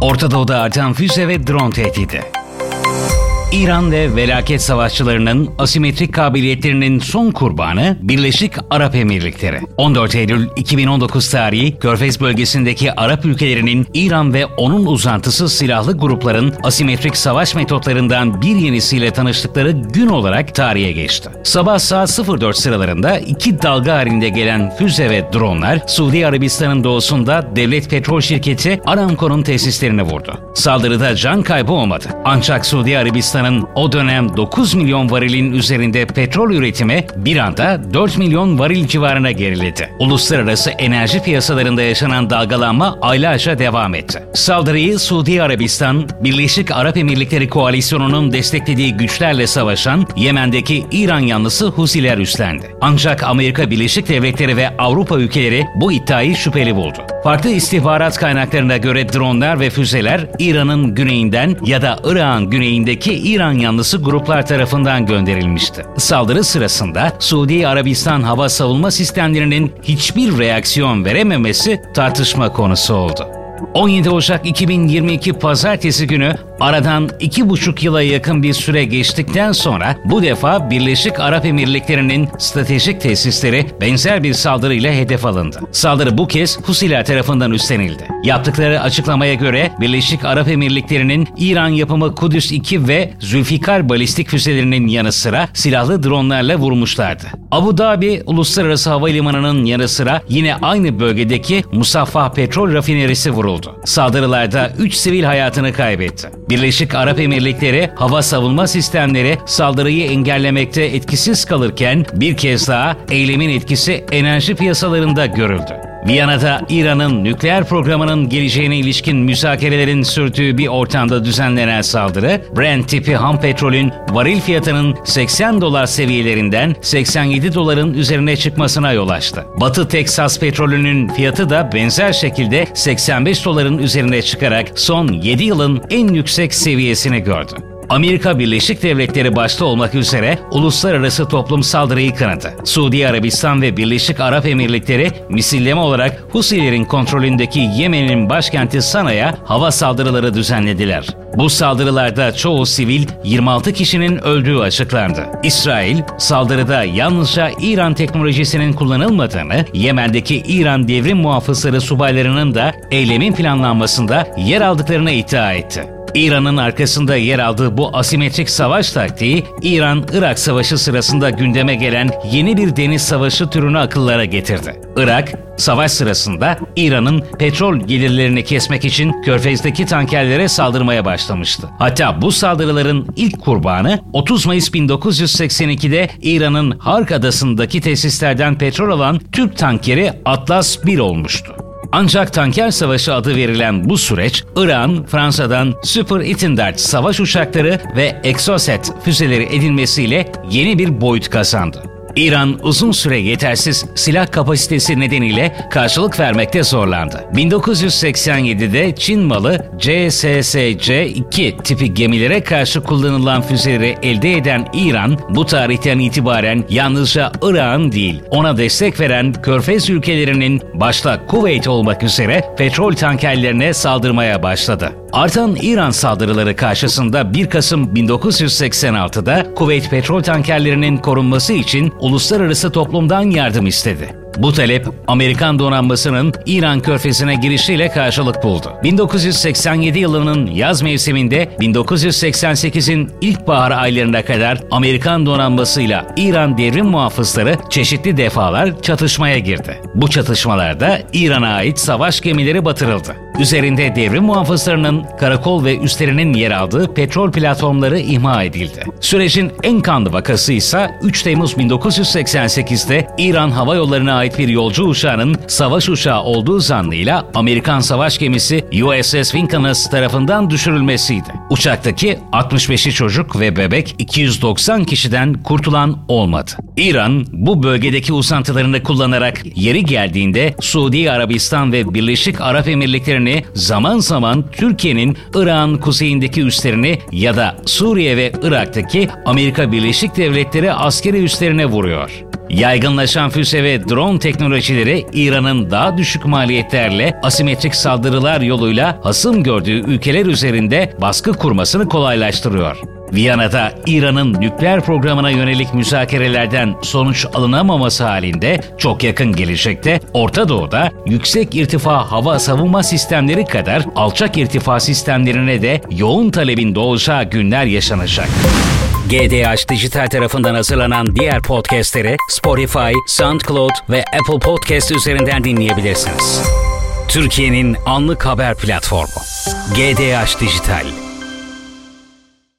Orta Doğu'da artan füze ve drone tehdidi. İran ve velaket savaşçılarının asimetrik kabiliyetlerinin son kurbanı Birleşik Arap Emirlikleri. 14 Eylül 2019 tarihi Körfez bölgesindeki Arap ülkelerinin İran ve onun uzantısı silahlı grupların asimetrik savaş metotlarından bir yenisiyle tanıştıkları gün olarak tarihe geçti. Sabah saat 04 sıralarında iki dalga halinde gelen füze ve dronlar Suudi Arabistan'ın doğusunda devlet petrol şirketi Aramco'nun tesislerini vurdu. Saldırıda can kaybı olmadı. Ancak Suudi Arabistan Yunanistan'ın o dönem 9 milyon varilin üzerinde petrol üretimi bir anda 4 milyon varil civarına geriledi. Uluslararası enerji piyasalarında yaşanan dalgalanma aylarca devam etti. Saldırıyı Suudi Arabistan, Birleşik Arap Emirlikleri koalisyonunun desteklediği güçlerle savaşan Yemen'deki İran yanlısı Husiler üstlendi. Ancak Amerika Birleşik Devletleri ve Avrupa ülkeleri bu iddiayı şüpheli buldu. Farklı istihbarat kaynaklarına göre dronlar ve füzeler İran'ın güneyinden ya da Irak'ın güneyindeki İran yanlısı gruplar tarafından gönderilmişti. Saldırı sırasında Suudi Arabistan hava savunma sistemlerinin hiçbir reaksiyon verememesi tartışma konusu oldu. 17 Ocak 2022 Pazartesi günü aradan iki buçuk yıla yakın bir süre geçtikten sonra bu defa Birleşik Arap Emirlikleri'nin stratejik tesisleri benzer bir saldırıyla hedef alındı. Saldırı bu kez Husiler tarafından üstlenildi. Yaptıkları açıklamaya göre Birleşik Arap Emirlikleri'nin İran yapımı Kudüs 2 ve Zülfikar balistik füzelerinin yanı sıra silahlı dronlarla vurmuşlardı. Abu Dhabi Uluslararası Havalimanı'nın yanı sıra yine aynı bölgedeki Musaffah Petrol Rafinerisi vuruldu. Saldırılarda 3 sivil hayatını kaybetti. Birleşik Arap Emirlikleri hava savunma sistemleri saldırıyı engellemekte etkisiz kalırken bir kez daha eylemin etkisi enerji piyasalarında görüldü. Viyana'da İran'ın nükleer programının geleceğine ilişkin müzakerelerin sürdüğü bir ortamda düzenlenen saldırı, Brent tipi ham petrolün varil fiyatının 80 dolar seviyelerinden 87 doların üzerine çıkmasına yol açtı. Batı Teksas petrolünün fiyatı da benzer şekilde 85 doların üzerine çıkarak son 7 yılın en yüksek seviyesini gördü. Amerika Birleşik Devletleri başta olmak üzere uluslararası toplum saldırıyı kınadı. Suudi Arabistan ve Birleşik Arap Emirlikleri misilleme olarak Husilerin kontrolündeki Yemen'in başkenti Sana'ya hava saldırıları düzenlediler. Bu saldırılarda çoğu sivil 26 kişinin öldüğü açıklandı. İsrail, saldırıda yalnızca İran teknolojisinin kullanılmadığını, Yemen'deki İran devrim muhafızları subaylarının da eylemin planlanmasında yer aldıklarını iddia etti. İran'ın arkasında yer aldığı bu asimetrik savaş taktiği, İran-Irak savaşı sırasında gündeme gelen yeni bir deniz savaşı türünü akıllara getirdi. Irak, savaş sırasında İran'ın petrol gelirlerini kesmek için Körfez'deki tankerlere saldırmaya başlamıştı. Hatta bu saldırıların ilk kurbanı 30 Mayıs 1982'de İran'ın Hark Adası'ndaki tesislerden petrol alan Türk tankeri Atlas 1 olmuştu. Ancak tanker savaşı adı verilen bu süreç, İran, Fransa'dan Super Itendard savaş uçakları ve Exocet füzeleri edilmesiyle yeni bir boyut kazandı. İran uzun süre yetersiz silah kapasitesi nedeniyle karşılık vermekte zorlandı. 1987'de Çin malı CSSC-2 tipi gemilere karşı kullanılan füzeleri elde eden İran, bu tarihten itibaren yalnızca İran değil, ona destek veren Körfez ülkelerinin başta Kuveyt olmak üzere petrol tankerlerine saldırmaya başladı. Artan İran saldırıları karşısında 1 Kasım 1986'da Kuveyt petrol tankerlerinin korunması için uluslararası toplumdan yardım istedi. Bu talep Amerikan donanmasının İran körfezine girişiyle karşılık buldu. 1987 yılının yaz mevsiminde 1988'in ilkbahar aylarına kadar Amerikan donanmasıyla İran devrim muhafızları çeşitli defalar çatışmaya girdi. Bu çatışmalarda İran'a ait savaş gemileri batırıldı. Üzerinde devrim muhafızlarının karakol ve üstlerinin yer aldığı petrol platformları imha edildi. Sürecin en kanlı vakası ise 3 Temmuz 1988'de İran Hava Yolları'na ait bir yolcu uçağının savaş uçağı olduğu zannıyla Amerikan savaş gemisi USS Vincennes tarafından düşürülmesiydi. Uçaktaki 65'i çocuk ve bebek 290 kişiden kurtulan olmadı. İran bu bölgedeki uzantılarını kullanarak yeri geldiğinde Suudi Arabistan ve Birleşik Arap Emirlikleri'ni zaman zaman Türkiye'nin İran kuzeyindeki üslerini ya da Suriye ve Irak'taki Amerika Birleşik Devletleri askeri üslerine vuruyor. Yaygınlaşan füze ve drone teknolojileri İran'ın daha düşük maliyetlerle asimetrik saldırılar yoluyla hasım gördüğü ülkeler üzerinde baskı kurmasını kolaylaştırıyor. Viyana'da İran'ın nükleer programına yönelik müzakerelerden sonuç alınamaması halinde çok yakın gelecekte Orta Doğu'da yüksek irtifa hava savunma sistemleri kadar alçak irtifa sistemlerine de yoğun talebin doğacağı günler yaşanacak. GDH Dijital tarafından hazırlanan diğer podcastleri Spotify, SoundCloud ve Apple Podcast üzerinden dinleyebilirsiniz. Türkiye'nin anlık haber platformu GDH Dijital.